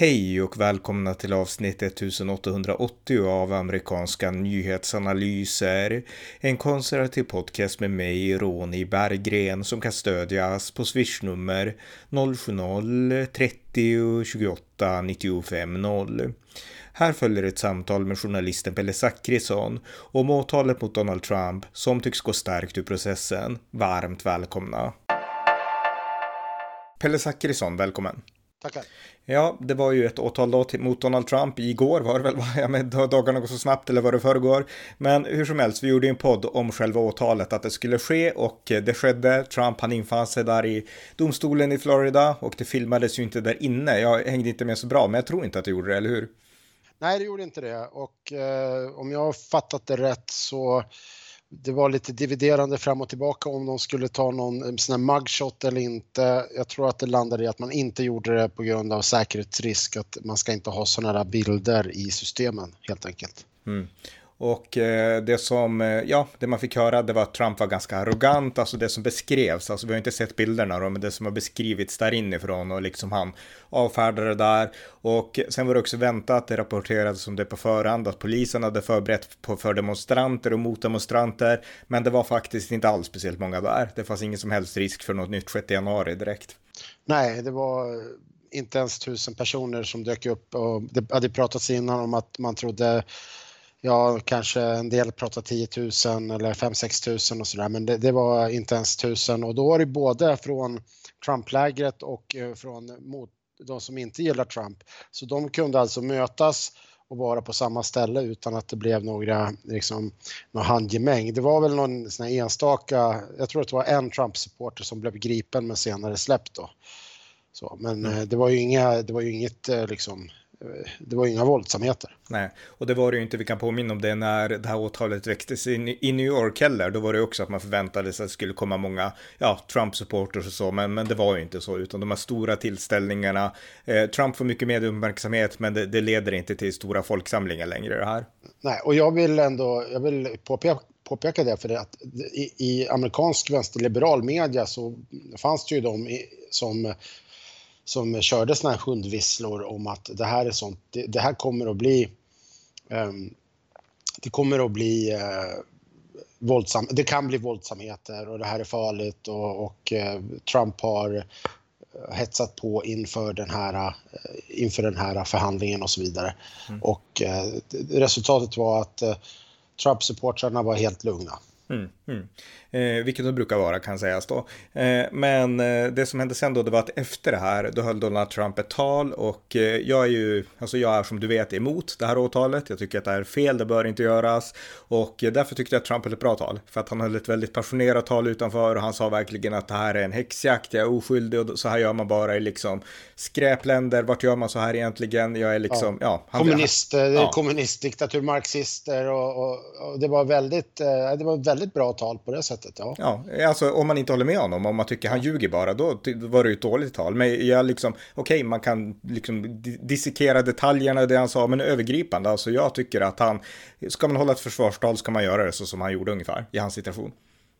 Hej och välkomna till avsnitt 1880 av amerikanska nyhetsanalyser. En konservativ podcast med mig, Ronny Berggren, som kan stödjas på swishnummer 070-30 28 95 0. Här följer ett samtal med journalisten Pelle Zackrisson om åtalet mot Donald Trump som tycks gå starkt ur processen. Varmt välkomna! Pelle Zackrisson, välkommen! Tackar. Ja, det var ju ett åtal då mot Donald Trump igår var det väl, ja, men dagarna går så snabbt eller vad det föregår. Men hur som helst, vi gjorde en podd om själva åtalet, att det skulle ske och det skedde. Trump han infann sig där i domstolen i Florida och det filmades ju inte där inne. Jag hängde inte med så bra, men jag tror inte att det gjorde det, eller hur? Nej, det gjorde inte det och eh, om jag har fattat det rätt så det var lite dividerande fram och tillbaka om de skulle ta någon eh, sån här mugshot eller inte. Jag tror att det landade i att man inte gjorde det på grund av säkerhetsrisk, att man ska inte ha sådana där bilder i systemen helt enkelt. Mm. Och eh, det som, eh, ja, det man fick höra det var att Trump var ganska arrogant, alltså det som beskrevs, alltså vi har inte sett bilderna då, men det som har beskrivits där inifrån och liksom han avfärdade det där. Och sen var det också väntat, det rapporterades om det på förhand, att polisen hade förberett på för demonstranter och mot demonstranter, men det var faktiskt inte alls speciellt många där. Det fanns ingen som helst risk för något nytt 6 januari direkt. Nej, det var inte ens tusen personer som dök upp och det hade pratats innan om att man trodde ja, kanske en del pratar 10 000 eller 5-6 000 och sådär, men det, det, var inte ens 1000 och då var det både från Trump-lägret och eh, från mot de som inte gillar Trump. Så de kunde alltså mötas och vara på samma ställe utan att det blev några, liksom, någon handgemäng. Det var väl någon sån enstaka, jag tror att det var en Trump-supporter som blev gripen men senare släppt då. Så, men mm. Eh, det var ju inga, det var ju inget eh, liksom det var inga våldsamheter. Nej, och det var det ju inte, vi kan påminna om det när det här åtalet väcktes i, i New York heller, då var det också att man förväntade sig att det skulle komma många, ja, Trump-supporters och så, men, men det var ju inte så, utan de här stora tillställningarna, eh, Trump får mycket medieuppmärksamhet, men det, det, leder inte till stora folksamlingar längre det här. Nej, och jag vill ändå, jag vill påpeka påpeka det, för det att i, i amerikansk vänsterliberal media så fanns det ju de som som körde såna här hundvisslor om att det här är sånt, det, det här kommer att bli um, det kommer att bli uh, våldsam, det kan bli våldsamheter och det här är farligt och, och uh, Trump har eh, hetsat på inför den här, inför den här förhandlingen och så vidare. Mm. Och resultatet var att Trump-supportrarna var helt lugna. Mm, mm. Eh, vilket de brukar vara kan sägas då. Eh, men eh, det som hände sen då, det var att efter det här, då höll Donald Trump ett tal och eh, jag är ju, alltså jag är som du vet emot det här åtalet. Jag tycker att det är fel, det bör inte göras och eh, därför tyckte jag att Trump höll ett bra tal. För att han höll ett väldigt passionerat tal utanför och han sa verkligen att det här är en häxjakt, jag är oskyldig och så här gör man bara i liksom skräpländer. Vart gör man så här egentligen? Jag är liksom, ja. ja han, Kommunister, ja. kommunistdiktatur, marxister och, och, och, det var väldigt, det var väldigt bra tal på det sättet sättet. Ja. ja, alltså om man inte håller med honom, om man tycker han ljuger bara, då var det ju ett dåligt tal. Men jag liksom, okej, okay, man kan liksom dissekera detaljerna i det han sa, men övergripande, alltså jag tycker att han, ska man hålla ett försvarstal ska man göra det så som han gjorde ungefär i hans situation.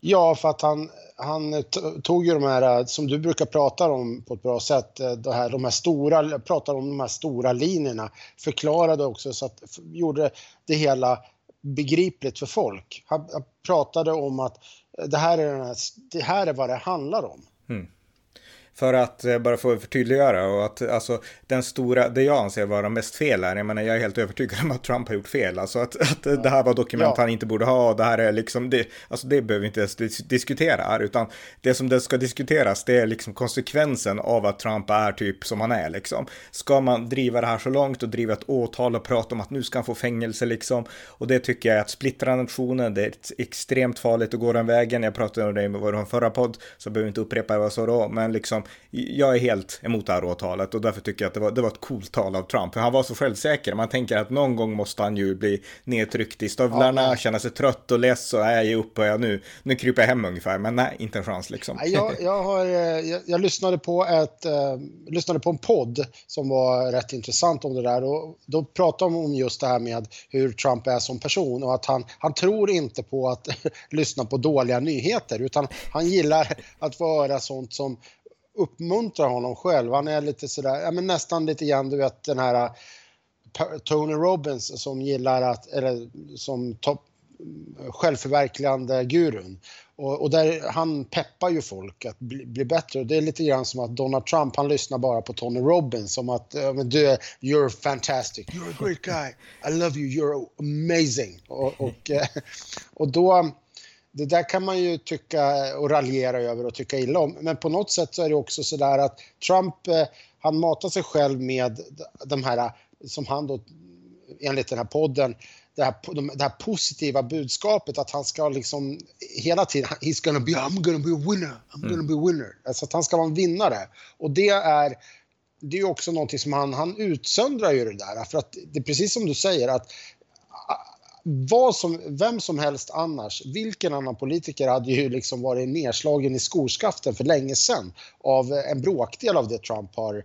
Ja, för att han, han tog ju de här, som du brukar prata om på ett bra sätt, eh, det här, de här stora, pratar om de här stora linjerna, förklarade också så att, gjorde det hela begripligt för folk. Han pratade om att det här är, den här, det här är vad det handlar om. Mm. För att eh, bara få förtydliggöra och att alltså den stora, det jag anser vara mest fel här, jag menar jag är helt övertygad om att Trump har gjort fel, alltså att, att ja. det här var dokument ja. han inte borde ha, det här är liksom, det, alltså det behöver vi inte ens diskutera här, utan det som det ska diskuteras, det är liksom konsekvensen av att Trump är typ som han är liksom. Ska man driva det här så långt och driva ett åtal och prata om att nu ska han få fängelse liksom, och det tycker jag är att splittra nationen, det är extremt farligt att gå den vägen, jag pratade om det i vår förra podd, så behöver inte upprepa vad jag sa då, men liksom jag är helt emot det här åtalet och därför tycker jag att det var, det var ett coolt tal av Trump. För han var så självsäker. Man tänker att någon gång måste han ju bli nedtryckt i stövlarna, ja, känna sig trött och less och är upp och jag nu, nu kryper jag hem ungefär. Men nej, inte en chans liksom. Jag, jag, har, eh, jag, jag lyssnade, på ett, uh, lyssnade på en podd som var rätt intressant om det där och då pratade de om just det här med hur Trump är som person och att han, han tror inte på att lyssna på dåliga nyheter utan han gillar att få höra sånt som uppmuntrar honom själv. Han är lite sådär, ja men nästan lite grann du vet den här eh, Tony Robbins som gillar att, eller som topp mm, självförverkligande gurun. Och, och, där, han peppar ju folk att bli, bli, bättre. Och det är lite grann som att Donald Trump, han lyssnar bara på Tony Robbins. Som att, du, you're fantastic, you're a great guy, I love you, you're amazing. Och, och, eh, och då, det där kan man ju tycka och raljera över och tycka illa om. Men på något sätt så är det också sådär att Trump, uh, han matar sig själv med de här, som han då enligt den här podden det här, det här positiva budskapet att han ska liksom hela tiden, he's gonna be, I'm gonna be a winner, I'm gonna be a winner. Alltså att han ska vara en vinnare. Och det är, det är också någonting som han, han utsöndrar ju det där. För att det är precis som du säger att vad som, vem som helst annars, vilken annan politiker hade ju liksom varit nedslagen i skoskaften för länge sedan av en bråkdel av det Trump har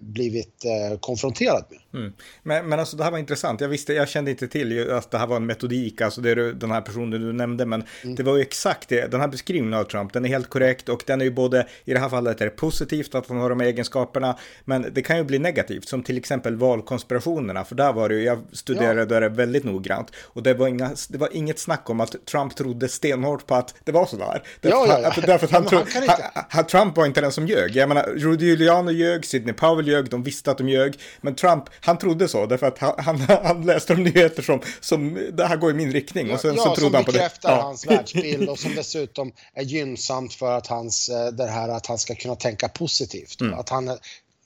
blivit eh, konfronterad med. Mm. Men, men alltså det här var intressant. Jag visste, jag kände inte till att det här var en metodik, alltså det är den här personen du nämnde, men mm. det var ju exakt det. Den här beskrivningen av Trump, den är helt korrekt och den är ju både, i det här fallet är det positivt att han har de egenskaperna, men det kan ju bli negativt, som till exempel valkonspirationerna, för där var det ju, jag studerade ja. det väldigt noggrant och det var, inga, det var inget snack om att Trump trodde stenhårt på att det var sådär. Ja, ja, ja. Därför att han, tro, han, han, Trump var inte den som ljög. Jag menar, Rudy Giuliano ljög, Sidney Powell väl ljög, de visste att de ljög. Men Trump, han trodde så, därför att han, han, han läste de nyheter som, som, det här går i min riktning. Och sen ja, så trodde han på det. Ja, som bekräftar hans världsbild och som dessutom är gynnsamt för att, hans, eh, det här, att han ska kunna tänka positivt. Mm. Att han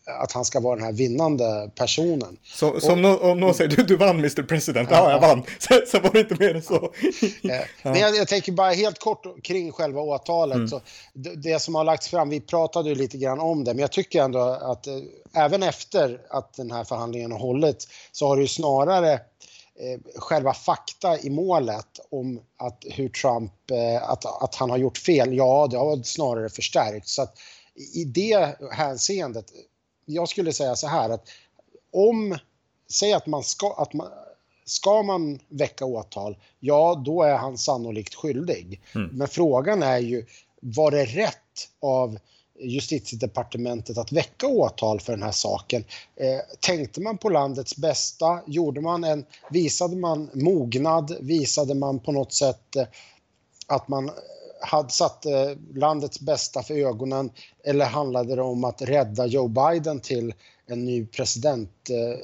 att han ska vara den här vinnande personen. Så, så och, om någon säger du, du vann Mr President, ja, ja jag vann, så, så var det inte mer än så. ja. Men jag, jag, tänker bara helt kort kring själva åtalet. Mm. Så det, det, som har lagts fram, vi pratade ju lite grann om det, men jag tycker ändå att äh, även efter att den här förhandlingen har hållit så har det ju snarare eh, själva fakta i målet om att hur Trump, eh, att, att han har gjort fel, ja det har snarare förstärkts. Så att i det hänseendet jag skulle säga så här att om, säg att man ska, att man, ska man väcka åtal, ja då är han sannolikt skyldig. Mm. Men frågan är ju, var det rätt av justitiedepartementet att väcka åtal för den här saken. Eh, tänkte man på landets bästa? Gjorde man en, visade man mognad? Visade man på något sätt eh, att man hade satt eh, landets bästa för ögonen eller handlade det om att rädda Joe Biden till en ny president? Eh,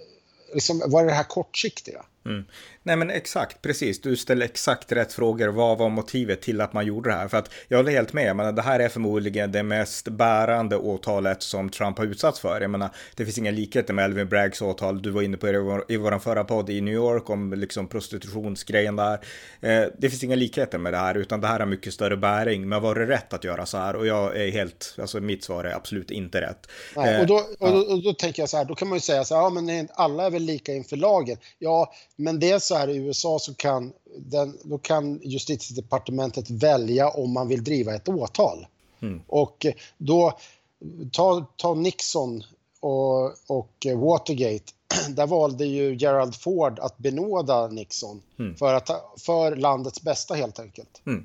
liksom, var det det här kortsiktiga? Mm. Nej men exakt, precis. Du ställer exakt rätt frågor. Vad var motivet till att man gjorde det här? För att jag håller helt med. Men det här är förmodligen det mest bärande åtalet som Trump har utsatts för. Jag menar, det finns inga likheter med Elvin Braggs åtal. Du var inne på det i vår förra podd i New York om liksom prostitutionsgrejen där. Eh, det finns inga likheter med det här, utan det här har mycket större bäring. Men var det rätt att göra så här? Och jag är helt, alltså mitt svar är absolut inte rätt. Nej, och, då, och, då, och då tänker jag så här, då kan man ju säga så här, ja men alla är väl lika inför lagen. Ja, men det är så här i USA så kan, den, då kan justitiedepartementet välja om man vill driva ett åtal. Mm. Och då, ta, ta Nixon och, och Watergate där valde ju Gerald Ford att benåda Nixon mm. för, att, för landets bästa helt enkelt. Mm.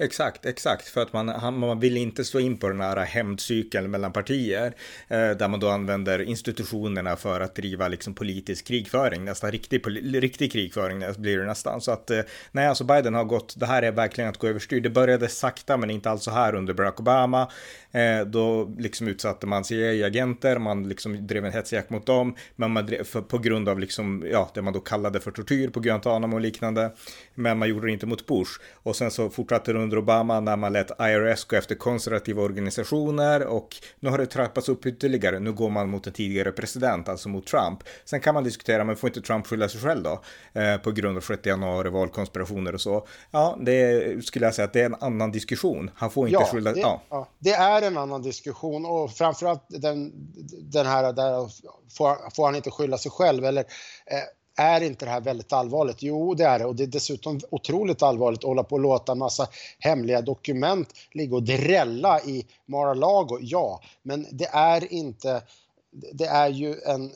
Exakt, exakt, för att man, man vill inte slå in på den här hämndcykeln mellan partier eh, där man då använder institutionerna för att driva liksom politisk krigföring, nästan riktig, riktig krigföring blir det nästan. Så att eh, nej, alltså Biden har gått, det här är verkligen att gå överstyr. Det började sakta men inte alls så här under Barack Obama. Eh, då liksom utsatte man CIA-agenter, man liksom drev en hetsjakt mot dem, men man drev, för, på grund av liksom, ja, det man då kallade för tortyr på Guantanamo och liknande. Men man gjorde det inte mot Bush. Och sen så fortsatte det under Obama när man lät IRS gå efter konservativa organisationer och nu har det trappats upp ytterligare. Nu går man mot en tidigare president, alltså mot Trump. Sen kan man diskutera, men får inte Trump skylla sig själv då? Eh, på grund av 6 januari, valkonspirationer och så. Ja, det skulle jag säga att det är en annan diskussion. Han får inte ja, skylla... Det, ja. ja. det är en annan diskussion och framförallt den, den här där får, får han inte skylla sig själv eller eh, är inte det här väldigt allvarligt? Jo, det är det och det är dessutom otroligt allvarligt att hålla på och låta en massa hemliga dokument ligga och drälla i Mar-a-Lago. Ja, men det är inte, det är ju en,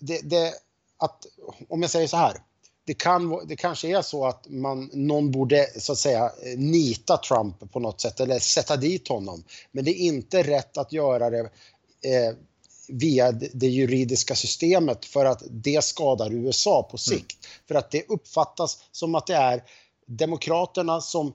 det, det, att, om jag säger så här, det, kan, det kanske är så att man, någon borde så att säga nita Trump på något sätt eller sätta dit honom. Men det är inte rätt att göra det eh, via det juridiska systemet för att det skadar USA på sikt. Mm. För att det uppfattas som att det är demokraterna som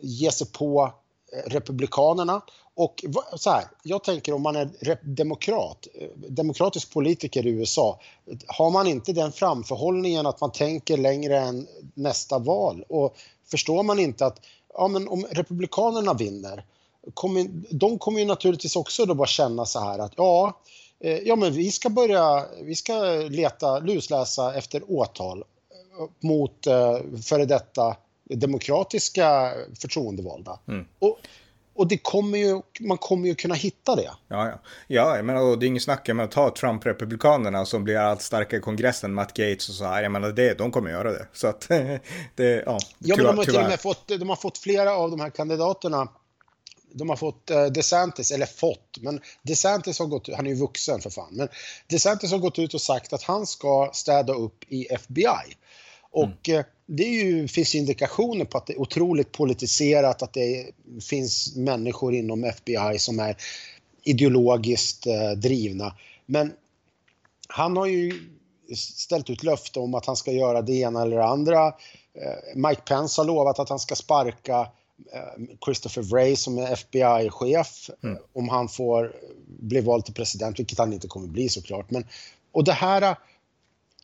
ger sig på eh, republikanerna och så här, jag tänker om man är demokrat, eh, demokratisk politiker i USA, har man inte den framförhållningen att man tänker längre än nästa val och förstår man inte att ja, men om republikanerna vinner, kommer, de kommer ju naturligtvis också då bara känna så här att ja, eh, ja men vi ska börja, vi ska leta, lusläsa efter åtal eh, mot före detta demokratiska förtroendevalda. Mm. Och och det kommer ju, man kommer ju kunna hitta det. Ja, ja. ja jag menar, det är inget snack om att ta Trump-republikanerna som blir allt starkare i kongressen, Matt Gates och så här. Jag menar, det, de kommer göra det. Så att det, ja. Ja, men de har till och med fått, de har fått flera av de här kandidaterna de har fått uh, DeSantis, eller fått, men DeSantis har gått han är ju vuxen för fan, men DeSantis har gått ut och sagt att han ska städa upp i FBI. Och mm. det ju, finns indikationer på att det är otroligt politiserat, att det finns människor inom FBI som är ideologiskt eh, drivna. Men han har ju ställt ut löfte om att han ska göra det ena eller det andra. Eh, Mike Pence har lovat att han ska sparka eh, Christopher Wray som är FBI-chef mm. om han får bli vald till president, vilket han inte kommer bli såklart. Men, och det här,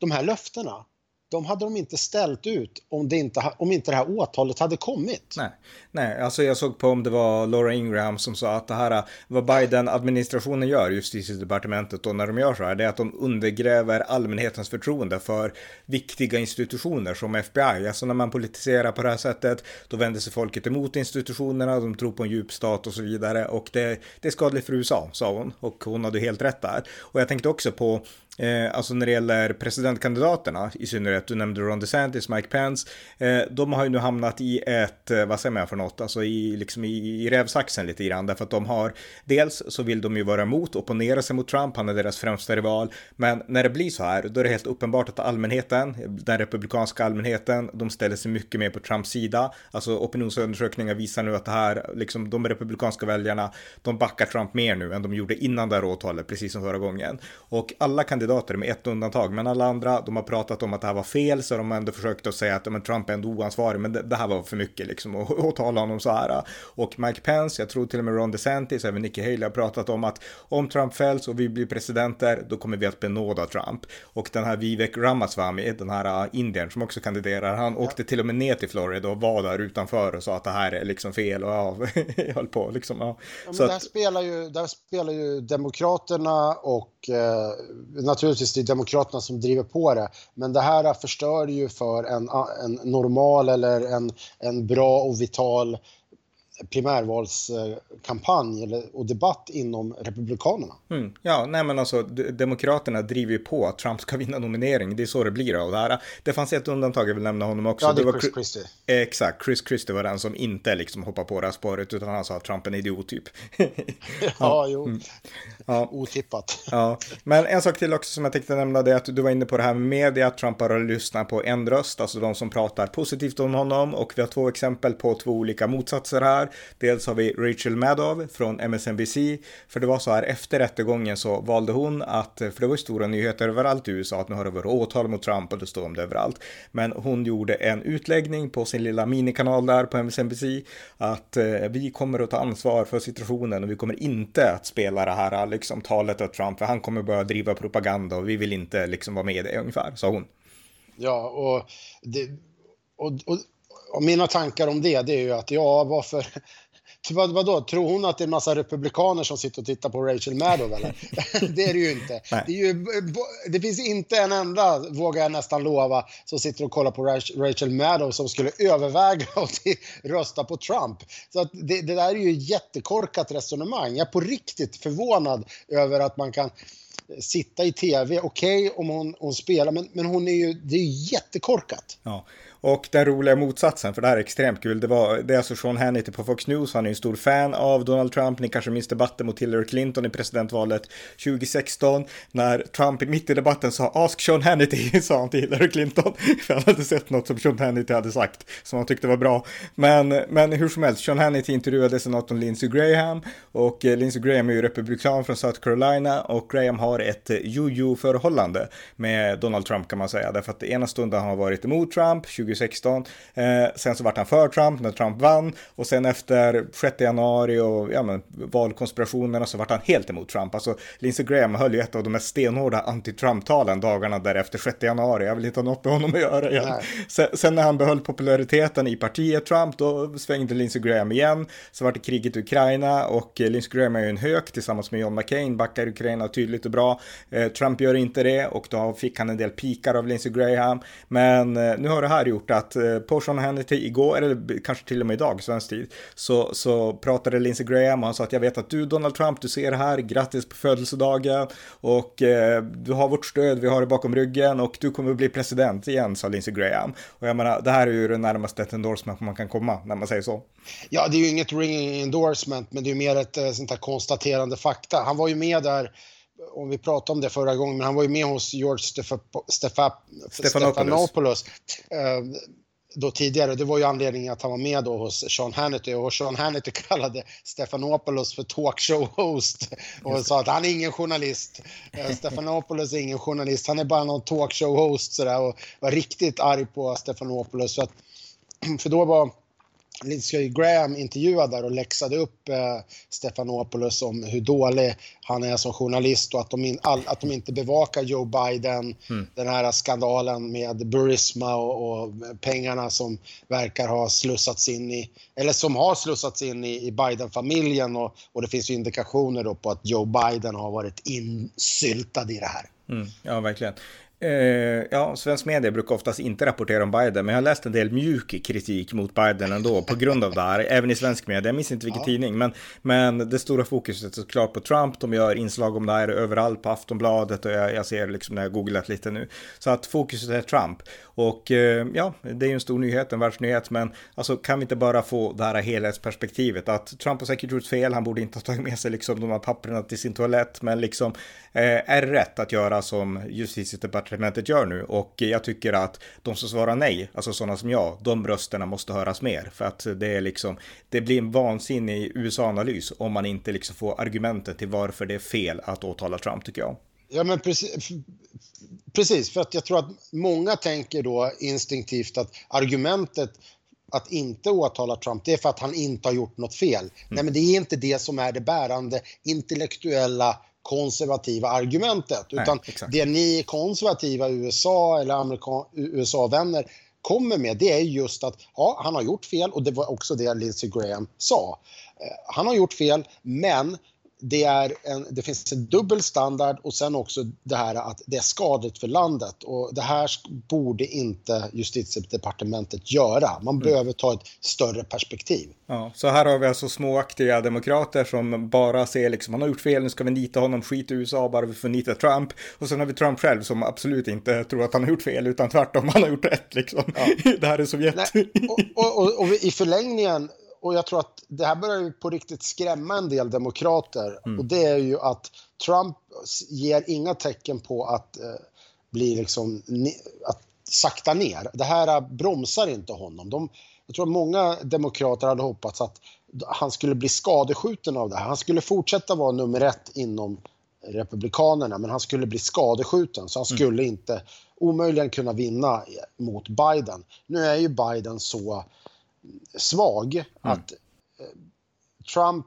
de här löftena, de hade de inte ställt ut om, det inte, om inte det här åtalet hade kommit. Nej, Nej alltså jag såg på om det var Laura Ingraham som sa att det här, vad Biden-administrationen gör, justitiedepartementet, och när de gör så här, det är att de undergräver allmänhetens förtroende för viktiga institutioner som FBI. Alltså när man politiserar på det här sättet, då vänder sig folket emot institutionerna, de tror på en djup stat och så vidare. Och det, det är skadligt för USA, sa hon. Och hon hade helt rätt där. Och jag tänkte också på Eh, alltså när det gäller presidentkandidaterna, i synnerhet, du nämnde Ron DeSantis, Mike Pence, eh, de har ju nu hamnat i ett, eh, vad säger man för något, alltså i, liksom i, i rävsaxen lite grann, därför att de har, dels så vill de ju vara emot, opponera sig mot Trump, han är deras främsta rival, men när det blir så här, då är det helt uppenbart att allmänheten, den republikanska allmänheten, de ställer sig mycket mer på Trumps sida, alltså opinionsundersökningar visar nu att det här, liksom de republikanska väljarna, de backar Trump mer nu än de gjorde innan det här åtalet, precis som förra gången. Och alla kan kandidater med ett undantag, men alla andra, de har pratat om att det här var fel, så de har ändå försökt att säga att men, Trump är ändå oansvarig, men det, det här var för mycket liksom, att tala honom så här. Och Mike Pence, jag tror till och med Ron DeSantis, även Nikki Haley har pratat om att om Trump fälls och vi blir presidenter, då kommer vi att benåda Trump. Och den här Vivek Ramaswamy, den här uh, indien som också kandiderar, han ja. åkte till och med ner till Florida och var där utanför och sa att det här är liksom fel och ja, höll på liksom. Ja. ja men där, att... spelar ju, där spelar ju Demokraterna och eh, naturligtvis det är Demokraterna som driver på det, men det här förstör ju för en, en normal eller en, en bra och vital primärvalskampanj och debatt inom Republikanerna. Mm. Ja, nej men alltså Demokraterna driver ju på att Trump ska vinna nominering. Det är så det blir av det här. Det fanns ett undantag, jag vill nämna honom också. Ja, det, är Chris Christie. Exakt, Chris Christie var den som inte liksom hoppade på det här spåret utan han sa att Trump är en idiot typ. ja, ja, jo. Mm. Ja. Otippat. ja, men en sak till också som jag tänkte nämna det är att du var inne på det här med media, att Trump bara lyssnar på en röst, alltså de som pratar positivt om honom och vi har två exempel på två olika motsatser här. Dels har vi Rachel Maddow från MSNBC, för det var så här efter rättegången så valde hon att, för det var ju stora nyheter överallt i USA att nu har det varit åtal mot Trump och det står om det överallt. Men hon gjorde en utläggning på sin lilla minikanal där på MSNBC att eh, vi kommer att ta ansvar för situationen och vi kommer inte att spela det här liksom talet av Trump, för han kommer börja driva propaganda och vi vill inte liksom vara med i det ungefär, sa hon. Ja, och, det, och, och, och mina tankar om det, det är ju att ja, varför, vad, vadå, tror hon att det är en massa republikaner som sitter och tittar på Rachel Maddow eller? det är det ju inte. Det, är ju, det, finns inte en enda, vågar jag nästan lova, som sitter och kollar på Rachel Maddow som skulle överväga att rösta på Trump. Så att det, det där är ju ett jättekorkat resonemang. Jag är på riktigt förvånad över att man kan sitta i tv, okej okay, om hon, hon spelar, men, men hon är ju, det är ju jättekorkat. Ja, och den roliga motsatsen, för det här är extremt kul, det var, det är alltså Sean Hannity på Fox News, han är en stor fan av Donald Trump, ni kanske minns debatten mot Hillary Clinton i presidentvalet 2016, när Trump mitt i debatten sa “Ask Sean Hannity”, sa han till Hillary Clinton, för han hade sett något som Sean Hannity hade sagt, som han tyckte var bra. Men, men hur som helst, Sean Hannity intervjuade senatorn Lindsey Graham, och eh, Lindsey Graham är ju republikan från South Carolina, och Graham har ett eh, jojo-förhållande med Donald Trump kan man säga, därför att ena stunden har han varit emot Trump, 2016, eh, sen så vart han för Trump när Trump vann, och sen efter 6 januari och ja, men, valkonspirationerna så vart han helt emot Trump. Alltså Lindsey Graham höll ju ett av de mest stenhårda anti-Trump-talen dagarna därefter, 6 januari. Jag vill inte ha något med honom att göra igen. Sen, sen, när han behöll populariteten i partiet Trump, då svängde Lindsey Graham igen. Så vart det kriget i Ukraina och Lindsey Graham är ju en hök tillsammans med John McCain, backar Ukraina tydligt och bra. Eh, Trump gör inte det och då fick han en del pikar av Lindsey Graham. Men eh, nu har det här gjort att eh, på Sean Hannity igår, eller kanske till och med idag, svensk tid, så, så pratade Lindsey Graham och han sa att jag vet att du Donald Trump, du ser här, grattis på födelsedagen och eh, du har vårt stöd, vi har det bakom ryggen och du kommer att bli president igen, sa Lindsey Graham. Och jag menar, det här är ju det närmaste ett endorsement man kan komma när man säger så. Ja, det är ju inget ringing endorsement, men det är mer ett eh, sånt här konstaterande fakta. Han var ju med där om vi pratade om det förra gången, men han var ju med hos George Stefa, Stefa, Stefanopoulos, eh, då tidigare. Det var ju anledningen att han var med då hos Sean Hannity och Sean Hannity kallade Stefanopoulos för talkshow-host och sa att han är ingen journalist. Eh, Stefanopoulos är ingen journalist, han är bara någon talkshow-host sådär och var riktigt arg på Stefanopoulos. Så att, för då var Lindsey Graham intervjuad där och läxade upp eh, Stefanopoulos om hur dålig han är som journalist och att de, in, all, att de inte bevakar Joe Biden, mm. den här skandalen med Burisma och, och, pengarna som verkar ha slussats in i, eller som har slussats in i, i Biden-familjen och, och det finns ju indikationer då på att Joe Biden har varit insyltad i det här. Mm, ja, verkligen. Eh, ja, svensk media brukar oftast inte rapportera om Biden, men jag har läst en del mjuk kritik mot Biden ändå på grund av det här, även i svensk media. Jag minns inte vilken ja. tidning, men, men det stora fokuset är såklart på Trump. De gör inslag om det här överallt på Aftonbladet och jag, jag ser liksom när jag googlat lite nu. Så att fokuset är Trump. Och eh, ja, det är ju en stor nyhet, en världsnyhet, men alltså kan vi inte bara få det här helhetsperspektivet att Trump har säkert gjort fel, han borde inte ha tagit med sig liksom de här papperna till sin toalett, men liksom eh, är rätt att göra som justitiedepartementet gör nu? Och jag tycker att de som svarar nej, alltså sådana som jag, de rösterna måste höras mer, för att det är liksom, det blir en vansinnig USA-analys om man inte liksom får argumenten till varför det är fel att åtala Trump, tycker jag. Ja, men precis, precis, för att jag tror att många tänker då instinktivt att argumentet att inte åtala Trump, det är för att han inte har gjort något fel. Mm. Nej, men det är inte det som är det bärande intellektuella konservativa argumentet. Utan Nej, det ni konservativa USA eller USA-vänner kommer med, det är just att ja, han har gjort fel och det var också det Lindsey Graham sa. Eh, han har gjort fel, men det, är en, det finns en dubbel standard och sen också det här att det är skadligt för landet och det här borde inte justitiedepartementet göra. Man mm. behöver ta ett större perspektiv. Ja, så här har vi alltså småaktiga demokrater som bara ser liksom, han har gjort fel, nu ska vi nita honom, skit i USA, bara vi får nita Trump. Och sen har vi Trump själv som absolut inte tror att han har gjort fel, utan tvärtom, han har gjort rätt liksom. Ja. det här är Sovjet. Nej, och, och, och, och i förlängningen och jag tror att det här börjar ju på riktigt skrämma en del demokrater. Mm. Och det är ju att Trump ger inga tecken på att eh, bli liksom, att sakta ner. Det här bromsar inte honom. De, jag tror att många demokrater hade hoppats att han skulle bli skadeskjuten av det här. Han skulle fortsätta vara nummer ett inom Republikanerna, men han skulle bli skadeskjuten så han mm. skulle mm. inte omöjligen kunna vinna mot Biden. Nu är ju Biden så svag. Mm. Att eh, Trump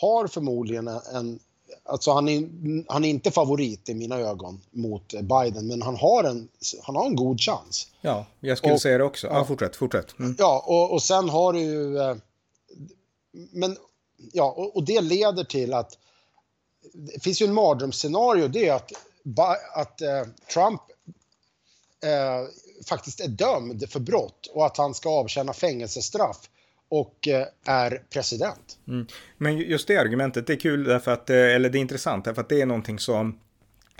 har förmodligen en Alltså han är, han är inte favorit i mina ögon mot Biden, men han har en, han har en god chans. Ja, jag skulle och, säga det också. Ja, fortsätt, fortsätt. Mm. Ja, och, och sen har du ju... Eh, men, ja, och, och, det leder till att... Det finns ju en mardrömsscenario, det är att, att uh, Trump uh, faktiskt är dömd för brott och att han ska avtjäna fängelsestraff och eh, är president. Mm. Men just det argumentet, det är kul därför att, eh, eller det är intressant därför att det är någonting som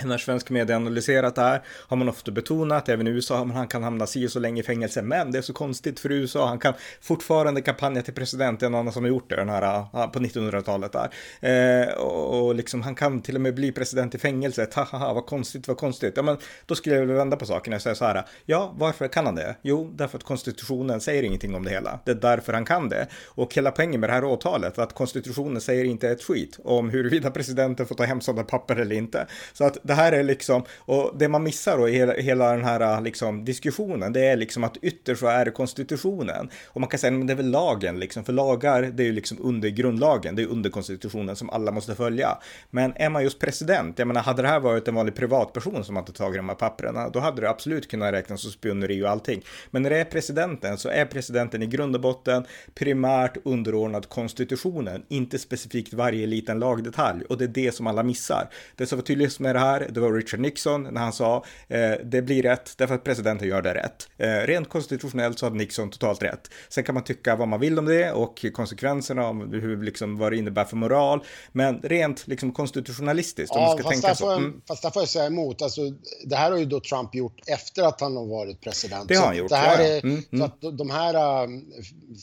när svensk media analyserat det här har man ofta betonat, även i USA, att han kan hamna si och så länge i fängelse. Men det är så konstigt för USA, han kan fortfarande kampanja till president, det är en annan som har gjort det, den här på 1900-talet där. Eh, och, och liksom han kan till och med bli president i fängelset, haha, vad konstigt, vad konstigt. Ja, men då skulle jag vilja vända på saken och säga så här, ja, varför kan han det? Jo, därför att konstitutionen säger ingenting om det hela. Det är därför han kan det. Och hela poängen med det här åtalet, att konstitutionen säger inte ett skit om huruvida presidenten får ta hem sådana papper eller inte. Så att det här är liksom, och det man missar då i hela, hela den här äh, liksom, diskussionen, det är liksom att ytterst så är det konstitutionen. Och man kan säga, men det är väl lagen liksom, för lagar, det är ju liksom under grundlagen, det är under konstitutionen som alla måste följa. Men är man just president, jag menar, hade det här varit en vanlig privatperson som hade tagit de här papperna, då hade det absolut kunnat räknas som spioneri och allting. Men när det är presidenten så är presidenten i grund och botten primärt underordnad konstitutionen, inte specifikt varje liten lagdetalj. Och det är det som alla missar. Det som var tydligt med det här, det var Richard Nixon när han sa eh, det blir rätt därför att presidenten gör det rätt. Eh, rent konstitutionellt så hade Nixon totalt rätt. Sen kan man tycka vad man vill om det och konsekvenserna om hur, liksom, vad det innebär för moral. Men rent liksom, konstitutionalistiskt, om ja, man ska tänka så. Mm. Fast där får jag säga emot. Alltså, det här har ju då Trump gjort efter att han har varit president. Det har han gjort. Det här är, mm, mm. att de här um,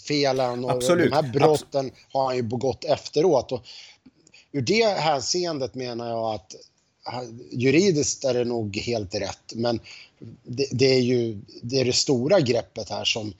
felen och Absolut. de här brotten Abs har han ju begått efteråt. Och ur det hänseendet menar jag att juridiskt är det nog helt rätt, men det, det, är ju det, är det stora greppet här som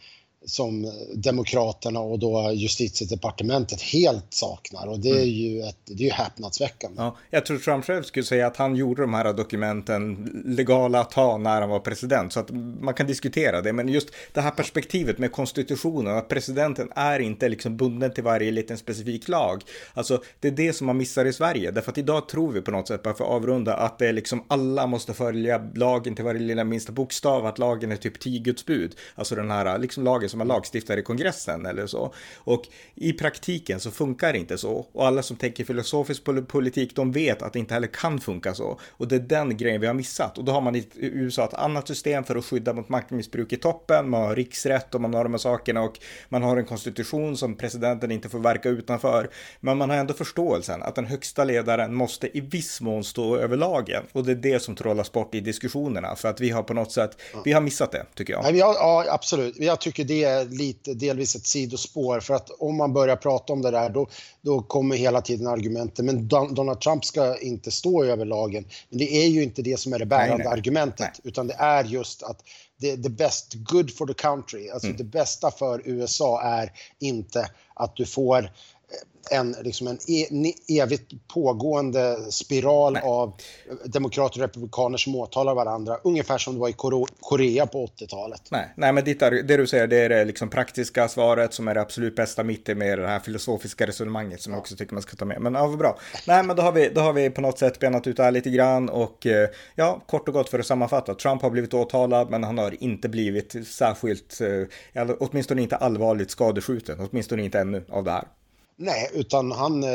som Demokraterna och då justitiedepartementet helt saknar och det är mm. ju, ett, det är ju häpnadsväckande. Ja, jag tror Trump själv skulle säga att han gjorde de här dokumenten legala att ha när han var president så att man kan diskutera det men just det här perspektivet med konstitutionen att presidenten är inte liksom bunden till varje liten specifik lag. Alltså det är det som man missar i Sverige därför att idag tror vi på något sätt bara för att avrunda att det är liksom alla måste följa lagen till varje lilla minsta bokstav att lagen är typ tio Guds bud. Alltså den här liksom lagen som man lagstiftar i kongressen eller så. Och i praktiken så funkar det inte så. Och alla som tänker filosofisk politik, de vet att det inte heller kan funka så. Och det är den grejen vi har missat. Och då har man i USA ett annat system för att skydda mot maktmissbruk i toppen. Man har riksrätt och man har de här sakerna och man har en konstitution som presidenten inte får verka utanför. Men man har ändå förståelsen att den högsta ledaren måste i viss mån stå över lagen. Och det är det som trollas bort i diskussionerna. För att vi har på något sätt, vi har missat det tycker jag. Ja, absolut. Jag tycker det är lite, delvis ett sidospår för att om man börjar prata om det där då, då kommer hela tiden argumenten men Donald Trump ska inte stå över lagen. Men det är ju inte det som är det bärande nej, argumentet nej. utan det är just att det, the best good for the country, alltså mm. det bästa för USA är inte att du får en, liksom en e, evigt pågående spiral Nej. av demokrater och republikaner som åtalar varandra, ungefär som det var i Korea på 80-talet. Nej, Nej men ditt, det du säger, det är det liksom praktiska svaret som är det absolut bästa mitt med det här filosofiska resonemanget som ja. jag också tycker man ska ta med. Men ja, vad bra. Nej, men då har, vi, då har vi på något sätt benat ut det här lite grann och eh, ja, kort och gott för att sammanfatta. Trump har blivit åtalad, men han har inte blivit särskilt, eh, åtminstone inte allvarligt skadeskjuten, åtminstone inte ännu av det här. Nej, utan han, eh,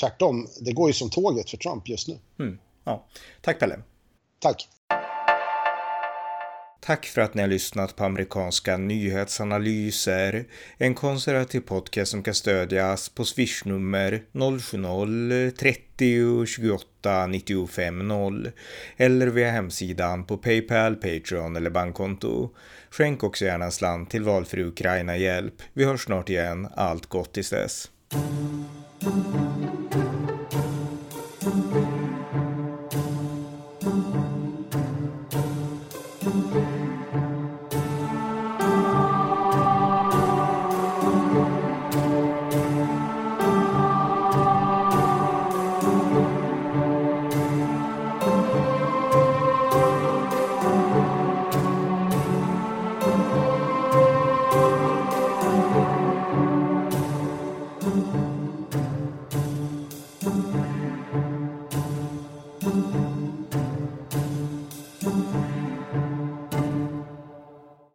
tvärtom, det går ju som tåget för Trump just nu. Mm. Ja. Tack Pelle. Tack. Tack för att ni har lyssnat på amerikanska nyhetsanalyser. En konservativ podcast som kan stödjas på swishnummer 070-30 28 95 0 eller via hemsidan på Paypal, Patreon eller bankkonto. Skänk också gärna en slant till valfri Ukraina-hjälp. Vi hörs snart igen. Allt gott tills dess. Thank you.